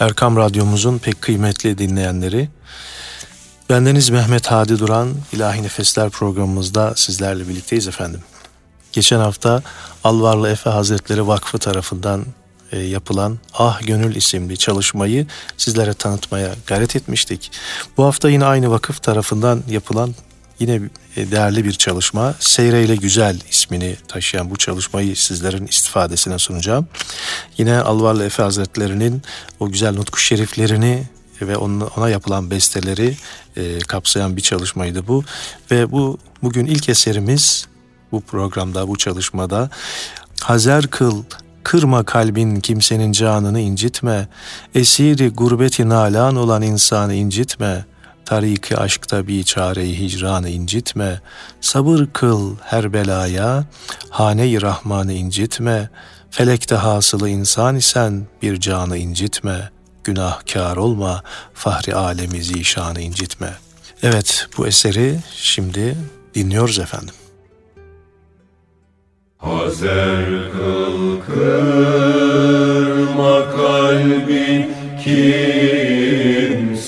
Erkam Radyomuzun pek kıymetli dinleyenleri. Bendeniz Mehmet Hadi Duran, İlahi Nefesler programımızda sizlerle birlikteyiz efendim. Geçen hafta Alvarlı Efe Hazretleri Vakfı tarafından e, yapılan Ah Gönül isimli çalışmayı sizlere tanıtmaya gayret etmiştik. Bu hafta yine aynı vakıf tarafından yapılan yine e, değerli bir çalışma. Seyreyle Güzel ismini taşıyan bu çalışmayı sizlerin istifadesine sunacağım. Yine Alvarlı Efe Hazretleri'nin o güzel nutku şeriflerini ve ona yapılan besteleri e, kapsayan bir çalışmaydı bu. Ve bu bugün ilk eserimiz bu programda, bu çalışmada Hazer kıl, kırma kalbin kimsenin canını incitme, esiri gurbeti nalan olan insanı incitme.'' Tariki aşkta bir çareyi hicranı incitme, sabır kıl her belaya, hane-i rahmanı incitme, felekte hasılı insan isen bir canı incitme, günahkar olma, fahri alemi zişanı incitme. Evet bu eseri şimdi dinliyoruz efendim. Hazer kıl kırma kalbin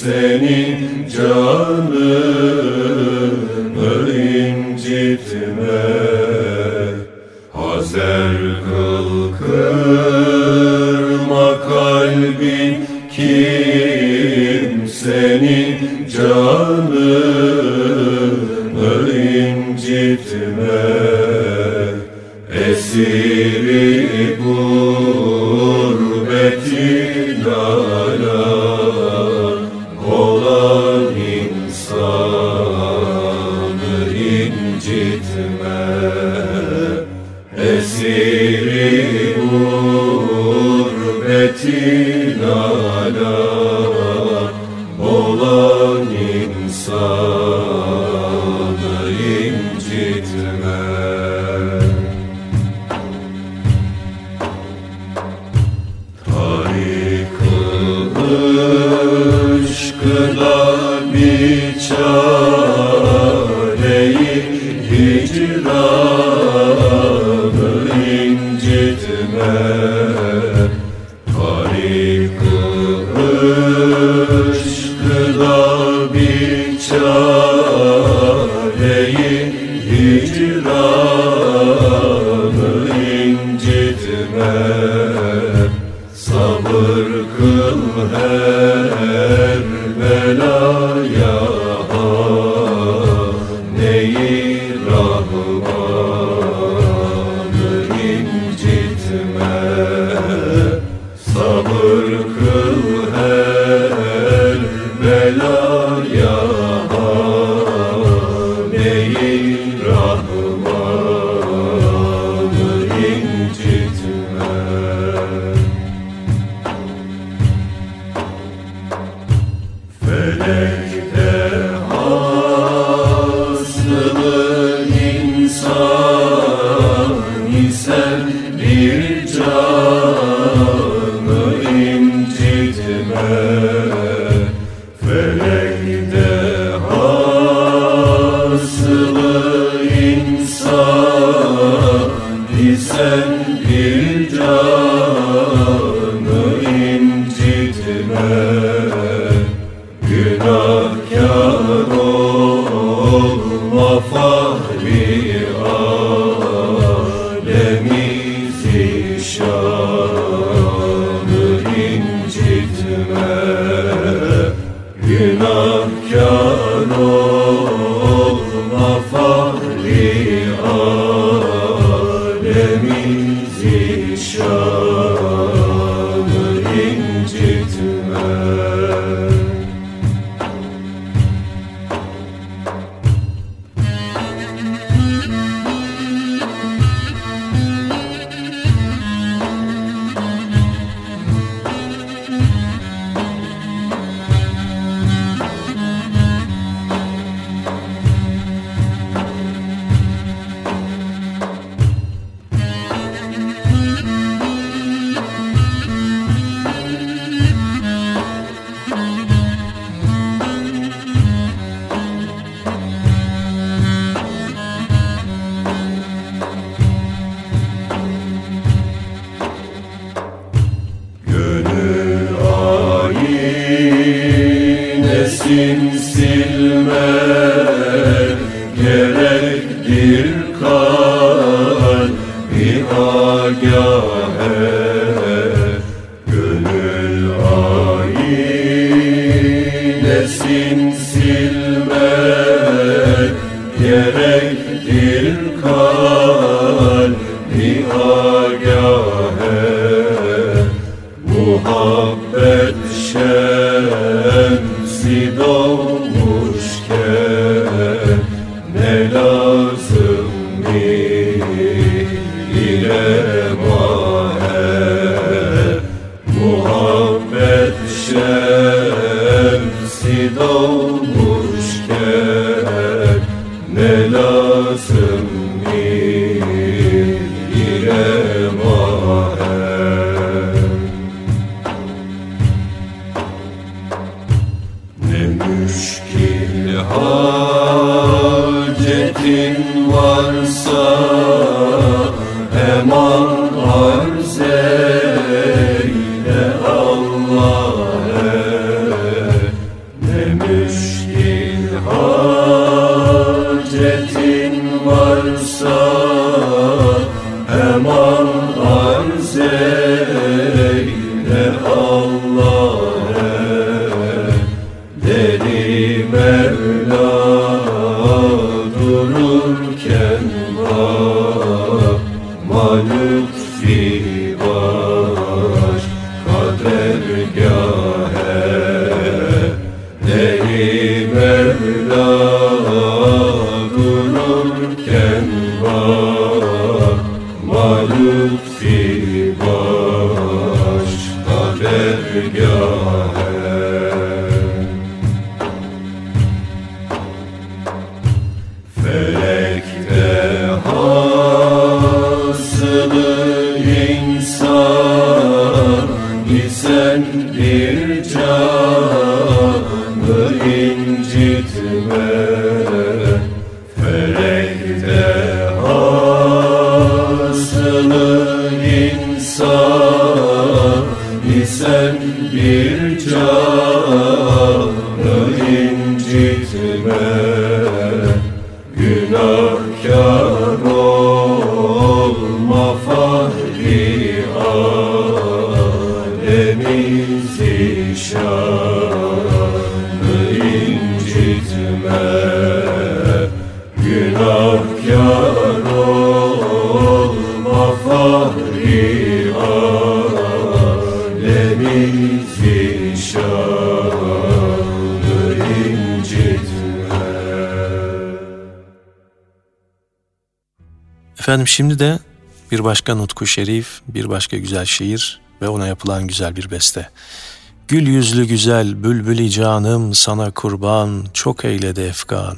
kimsenin canımı incitme Hazer kıl kırma kalbin kimsenin canımı incitme Esiri müşkil bir Efendim şimdi de bir başka nutku şerif, bir başka güzel şiir ve ona yapılan güzel bir beste. Gül yüzlü güzel bülbüli canım sana kurban çok eyledi efkan.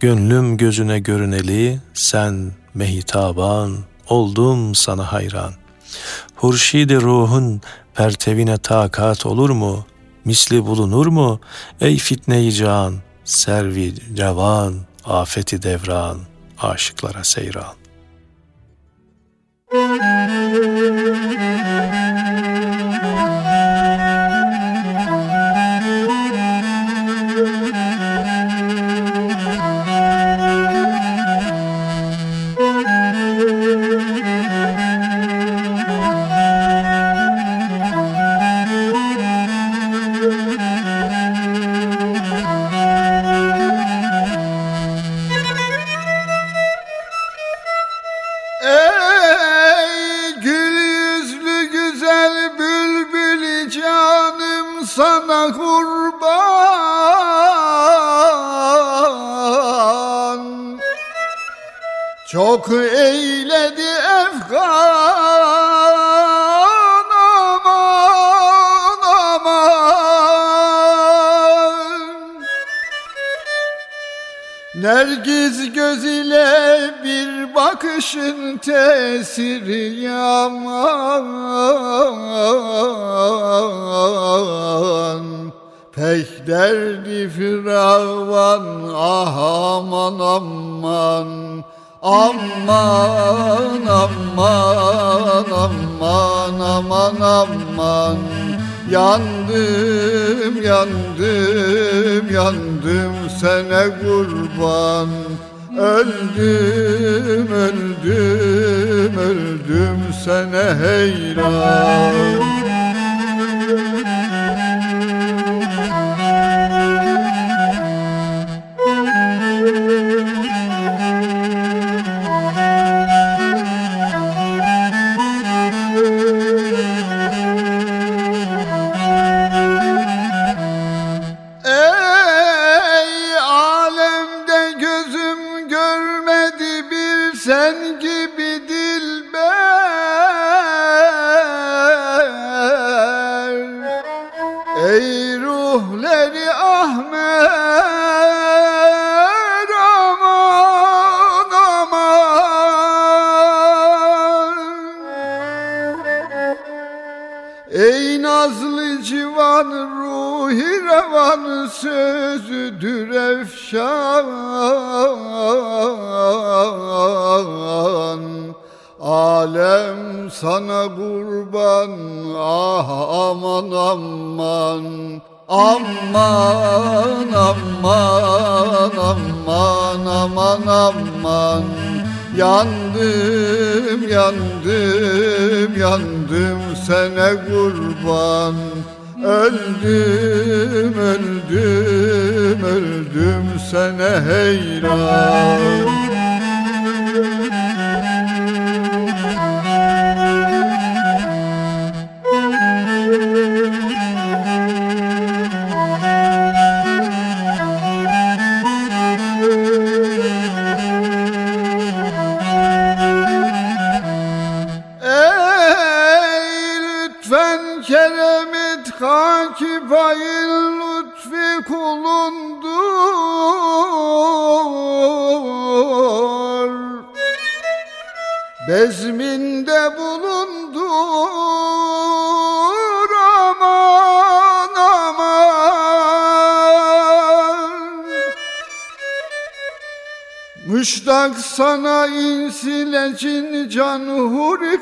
Gönlüm gözüne görüneli sen mehitaban oldum sana hayran. Hurşidi ruhun pertevine takat olur mu? Misli bulunur mu? Ey fitneyi can, servi revan, afeti devran, aşıklara seyran. Ey bakışın tesiri Bezminde bulundur aman aman. Müştak sana insile cin can huri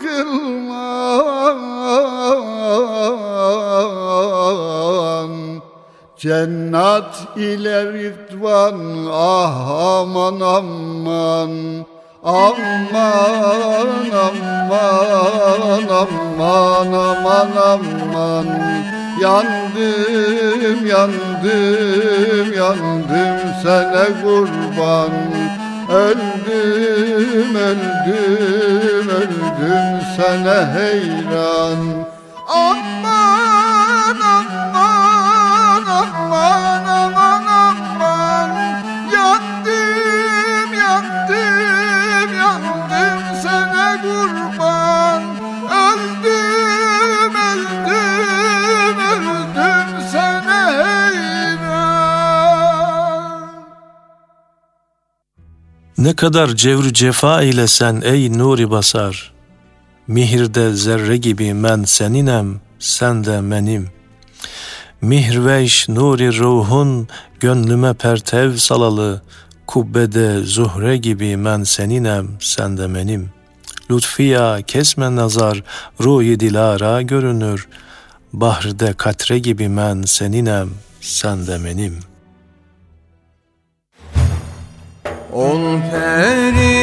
Cennet ile ridvan ah aman aman Aman aman aman aman aman Yandım yandım yandım sana kurban Öldüm öldüm öldüm sana heyran Aman aman aman aman Ne kadar cevr cefa eylesen ey nuri basar Mihirde zerre gibi men seninem, sen de menim. Mihveş nuri ruhun gönlüme pertev salalı, kubbede zuhre gibi men seninem, sen de menim. Lütfiya kesme nazar, ruhi dilara görünür, bahrde katre gibi men seninem, sen de menim. Ol periveş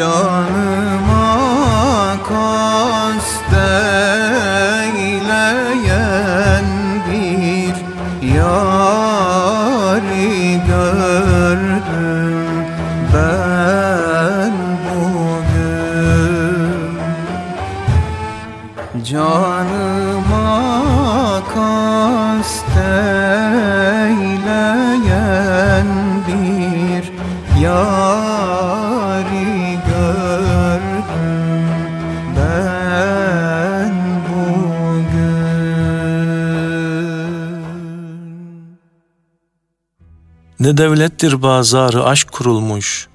No. Bende devlettir bazarı aşk kurulmuş.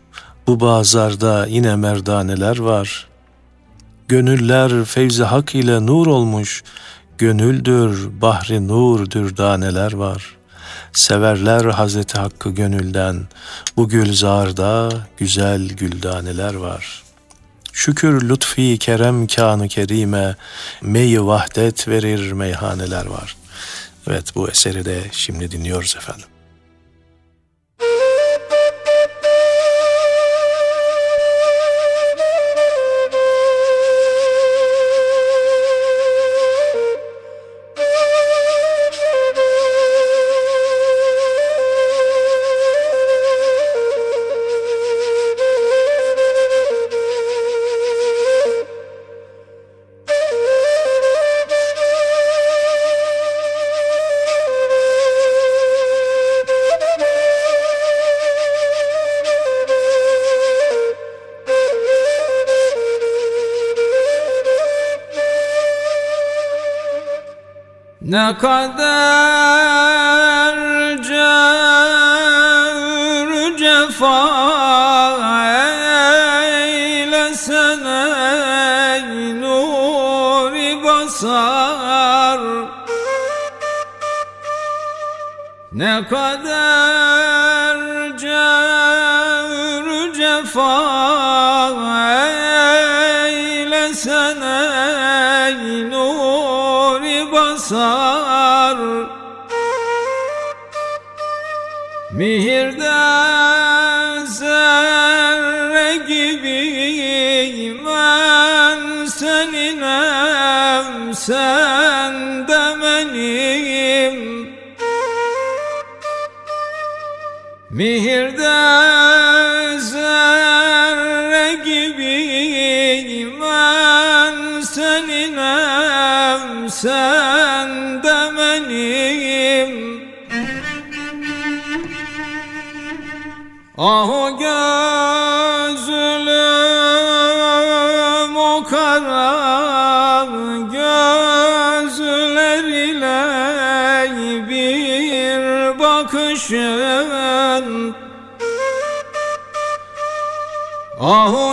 Bu bazarda yine merdaneler var. Gönüller fevzi hak ile nur olmuş. Gönüldür, bahri nur dürdaneler var. Severler Hazreti Hakk'ı gönülden. Bu gülzarda güzel güldaneler var. Şükür lütfi kerem kanı kerime, meyi vahdet verir meyhaneler var. Evet bu eseri de şimdi dinliyoruz efendim. Ne kadar cevr cefa eylesen ey nuri basar. Ne kadar Ah gözlüm o kara gözler ile bir bakışın. Ah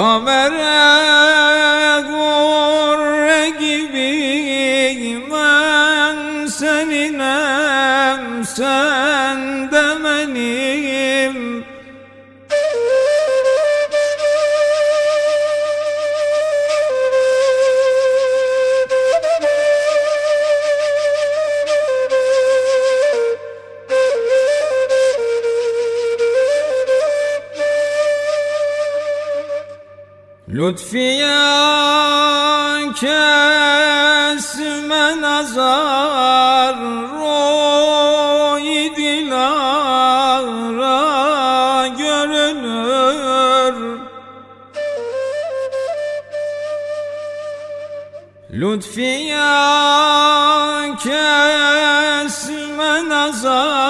Kamer Lütfiye kesme nazar Roy görünür. Lütfiye kesme nazar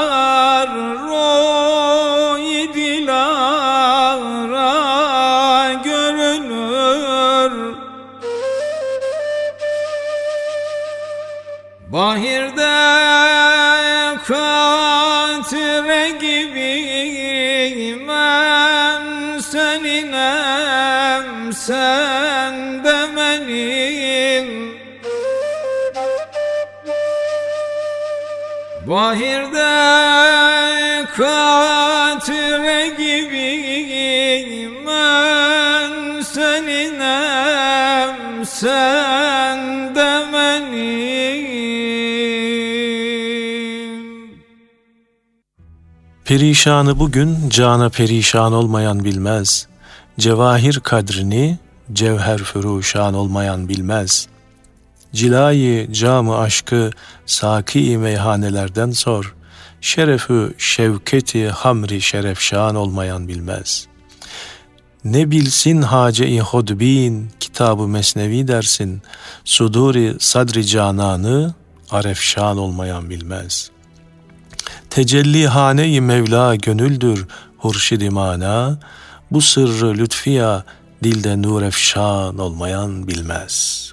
sen de Bahirde katre gibiyim ben seninem sen de Perişanı bugün cana perişan olmayan bilmez. Cevahir kadrini cevher füruşan olmayan bilmez. Cilayı camı aşkı saki meyhanelerden sor. Şerefü şevketi hamri şerefşan olmayan bilmez. Ne bilsin hace-i hodbin kitabı mesnevi dersin. Suduri sadri cananı arefşan olmayan bilmez.'' Tecelli hane-i Mevla gönüldür hurşid-i mana, bu sırrı lütfiya dilde nur efşan olmayan bilmez.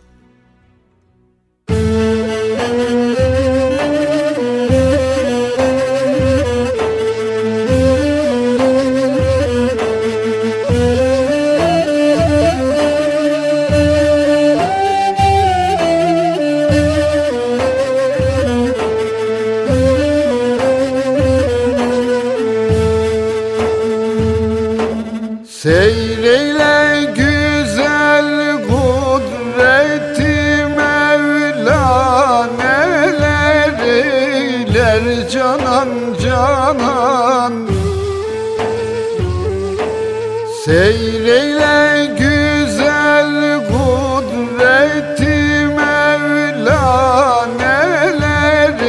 Seyreyle güzel kudreti Mevla neler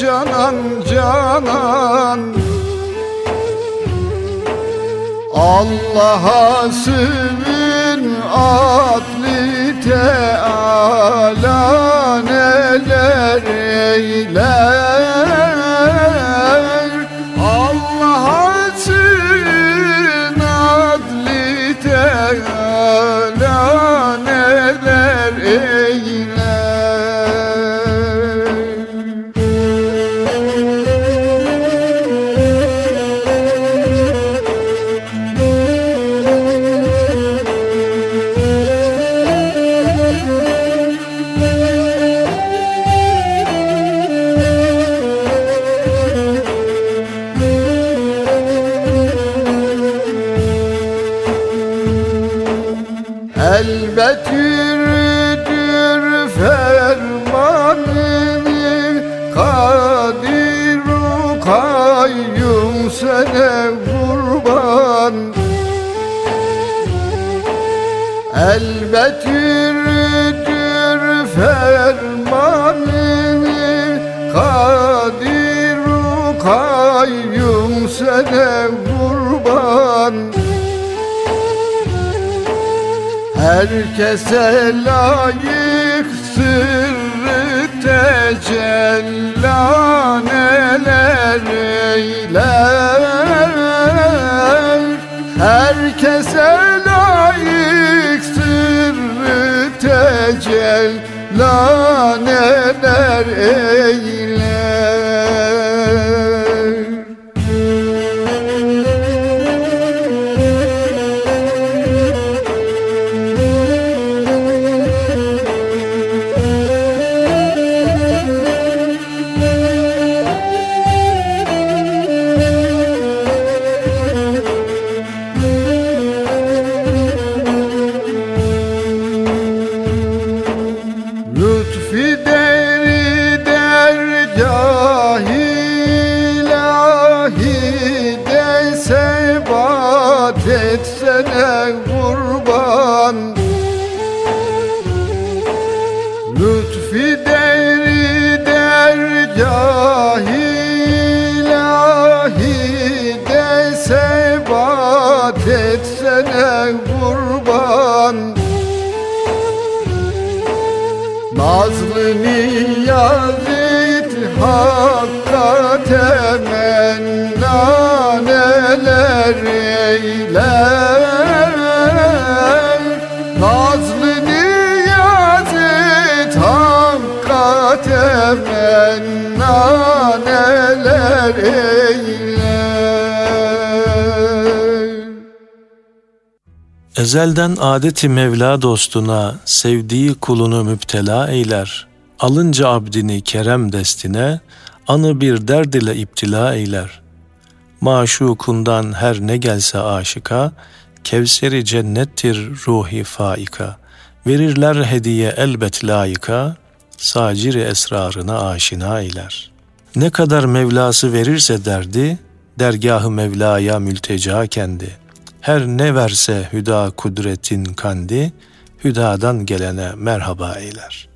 canan canan. Allah'a sığın adli teala neler eyler Ezelden adeti Mevla dostuna sevdiği kulunu müptela eyler. Alınca abdini kerem destine anı bir derd ile iptila eyler. Maşukundan her ne gelse aşıka Kevseri cennettir ruhi faika. Verirler hediye elbet layıka saciri esrarına aşina eyler. Ne kadar Mevlası verirse derdi dergahı Mevla'ya mülteca kendi.'' Her ne verse hüda kudretin kandi, hüdadan gelene merhaba eyler.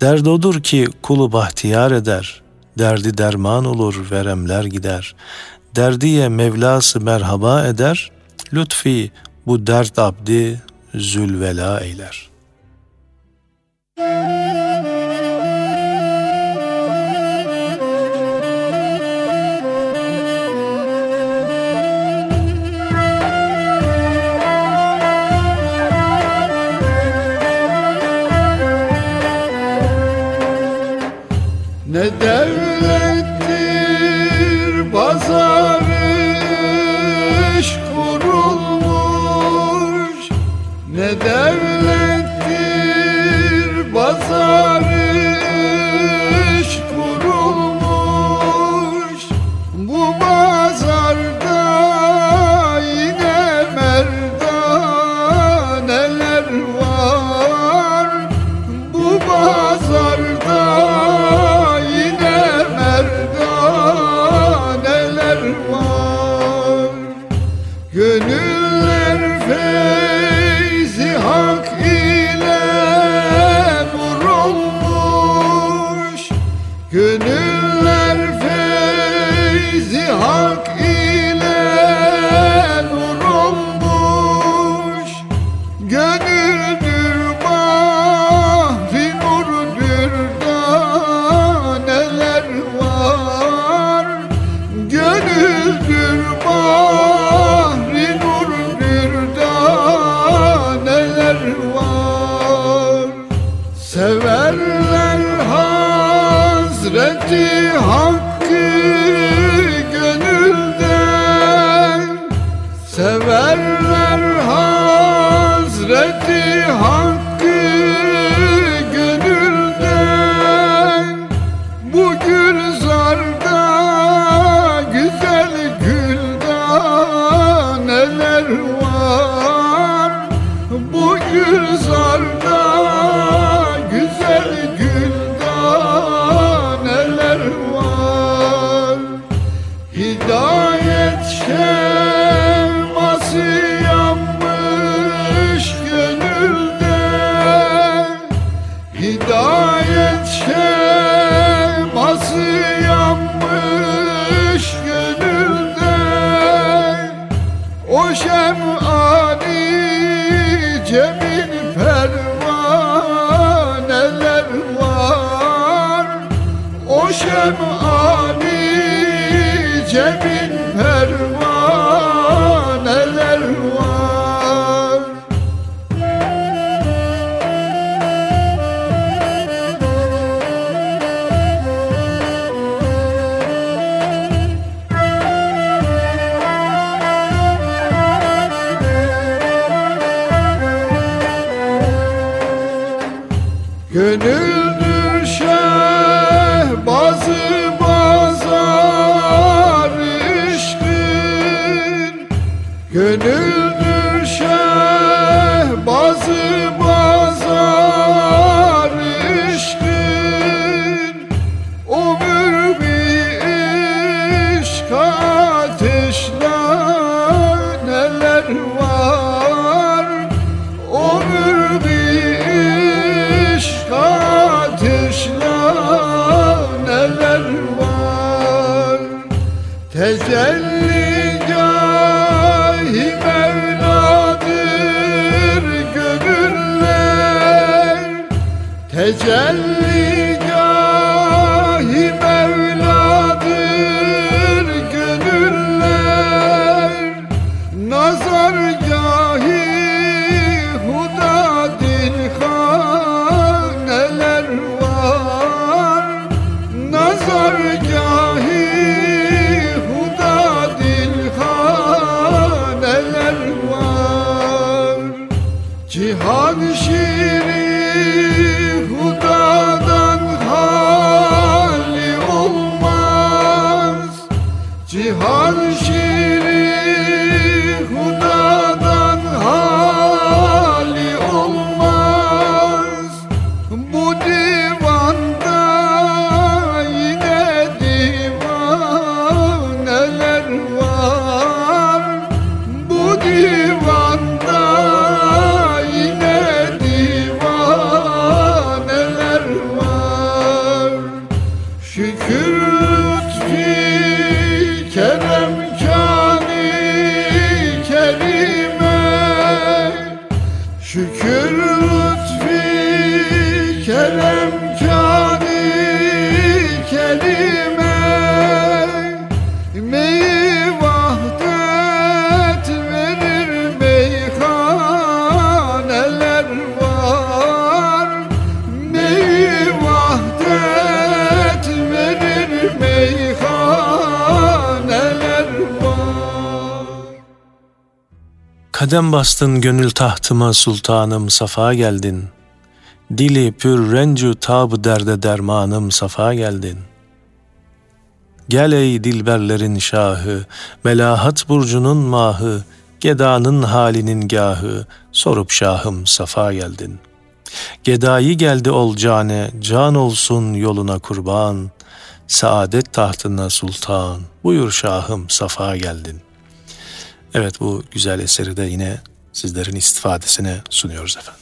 Derd odur ki kulu bahtiyar eder, derdi derman olur veremler gider. Derdiye Mevlası merhaba eder, lütfi bu dert abdi zülvela eyler.'' Ne devlettir hug Kadem bastın gönül tahtıma sultanım safa geldin. Dili pür rencu tab derde dermanım safa geldin. Gel ey dilberlerin şahı, melahat burcunun mahı, gedanın halinin gahı, sorup şahım safa geldin. Gedayı geldi ol cane, can olsun yoluna kurban, saadet tahtına sultan, buyur şahım safa geldin.'' Evet bu güzel eseri de yine sizlerin istifadesine sunuyoruz efendim.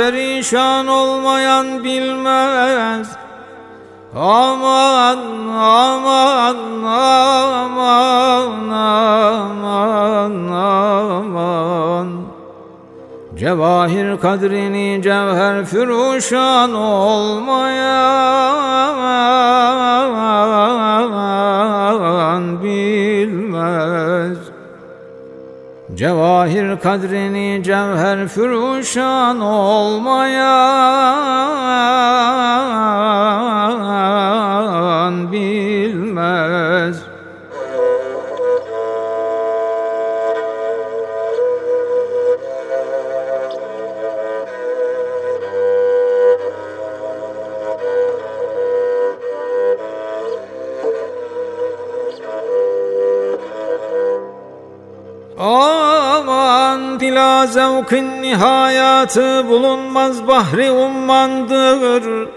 Perişan olmayan bilmez. Aman aman aman aman aman. Cevahir kadrini cevher füruşan olmayan bilmez Cevahir kadrini cevher füruşan olmayan bilmez Dila zevkin nihayatı bulunmaz bahri ummandır.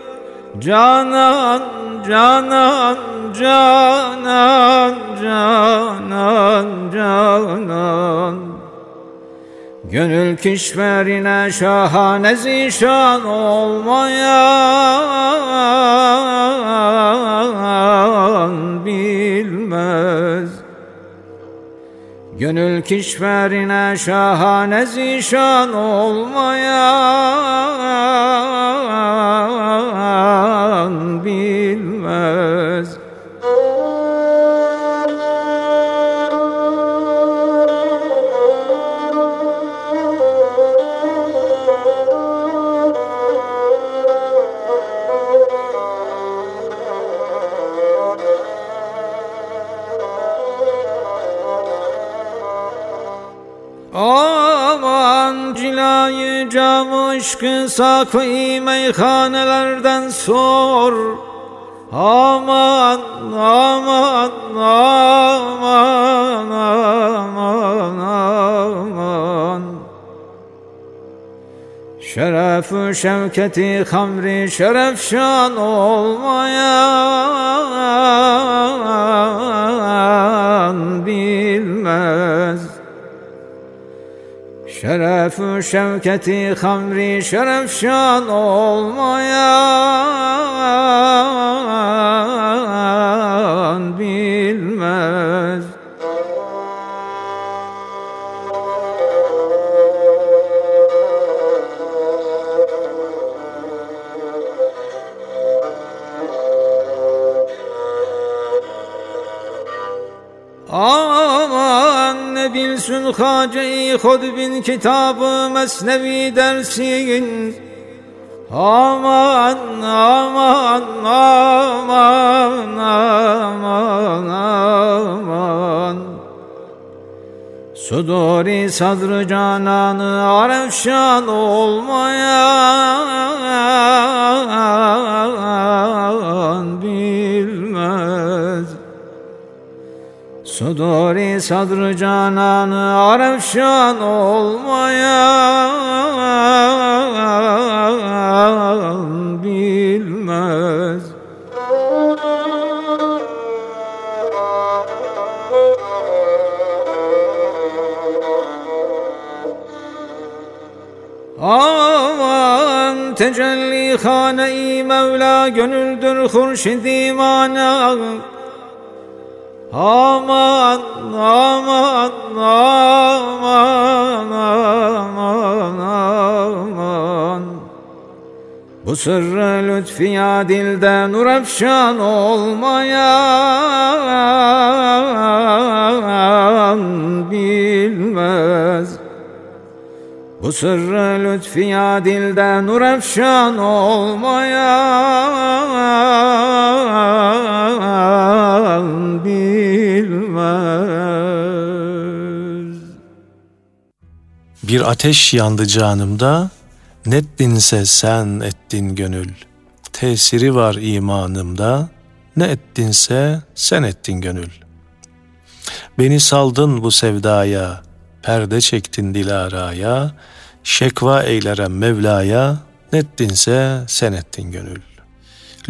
Canan, canan, canan, canan, canan. Gönül kişverine şahane zişan olmayan bilmez Gönül kişverine şahane zişan olmayan bilmez aşkı sakı meyhanelerden sor. Aman aman aman aman aman. Şerefü şevketi hamri şerefşan olmayan bilmez Şerefü şevketi hamri şerefşan olmayan bilmez Bilsün hace-i khod bin kitabı mesnevi dersin. Aman aman aman aman aman. Suduri sadrı cananı arefşan olmayan bilmez Suduri sadrı cananı arefşan olmayan bilmez. Aman tecelli hane-i Mevla gönüldür hurşid imana Aman aman aman aman aman. Bu sırrı lütfiya dilde nur efşan olmayan bilmez Bu sırrı lütfiya dilde nur efşan olmayan bilmez Bir ateş yandı canımda, nettinse sen ettin gönül. Tesiri var imanımda, ne ettinse sen ettin gönül. Beni saldın bu sevdaya, perde çektin dilaraya, şekva eylerem Mevla'ya, nettinse sen ettin gönül.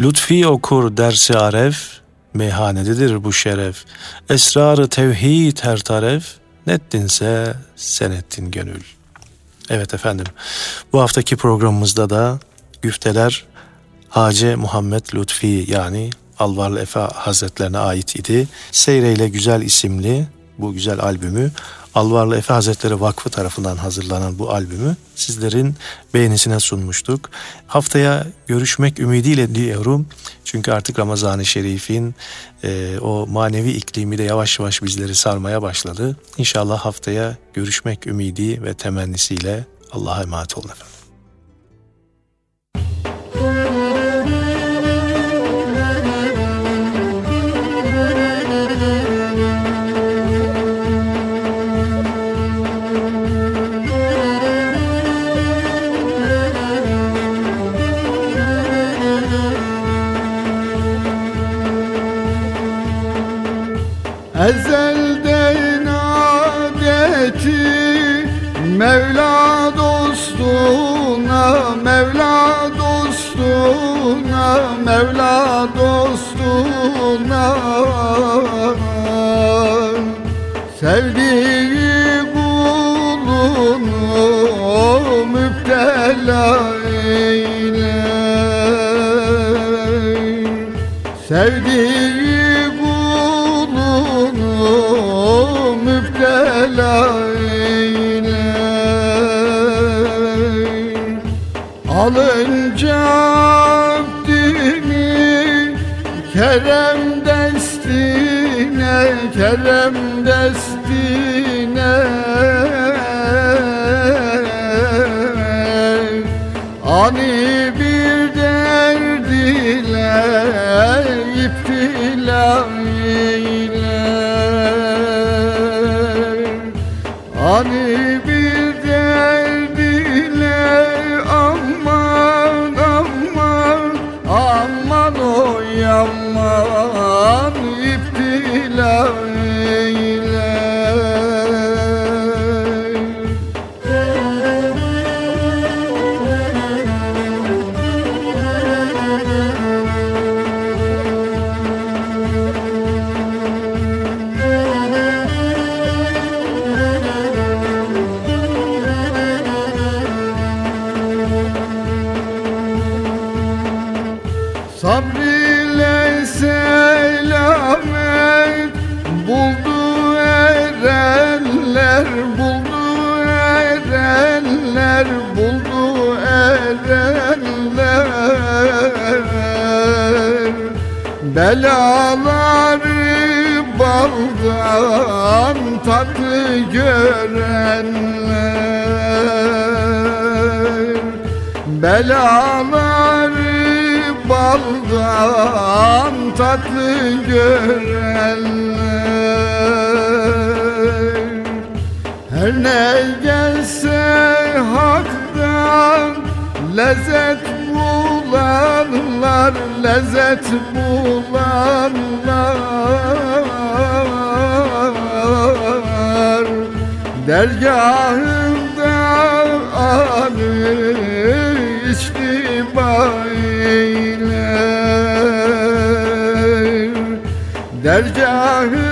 Lütfi okur dersi aref, meyhanededir bu şeref. Esrarı tevhid her taref, nettinse sen ettin gönül. Evet efendim, bu haftaki programımızda da güfteler Hace Muhammed Lütfi yani Alvarlı Efe Hazretlerine ait idi. Seyreyle Güzel isimli bu güzel albümü Alvarlı Efe Hazretleri Vakfı tarafından hazırlanan bu albümü sizlerin beğenisine sunmuştuk. Haftaya görüşmek ümidiyle diyorum. Çünkü artık Ramazan-ı Şerif'in e, o manevi iklimi de yavaş yavaş bizleri sarmaya başladı. İnşallah haftaya görüşmek ümidi ve temennisiyle Allah'a emanet olun efendim. Ezelden adeti Mevla dostuna Mevla dostuna Mevla dostuna. Sevdiği kulunu müptela eyle. Sevdiği belaları baldan tatlı görenler. Belaları baldan tatlı görenler. Her ne gelse haktan lezzet bulanlar Lezzet bulanlar Dergahında anı içtiba eyler Dergahında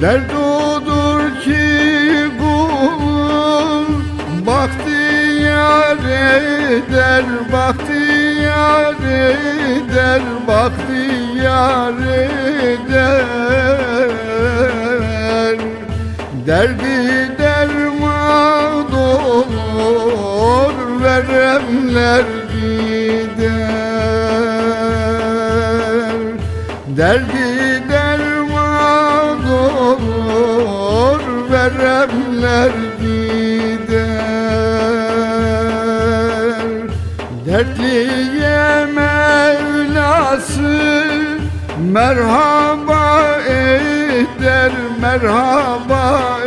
Dert odur ki kulun Bahtiyar eder, bahtiyar eder Bahtiyar eder Derdi derman olur Veremler gider. Derdi olur Veremler gider. Dertliye Mevlası Merhaba eder, merhaba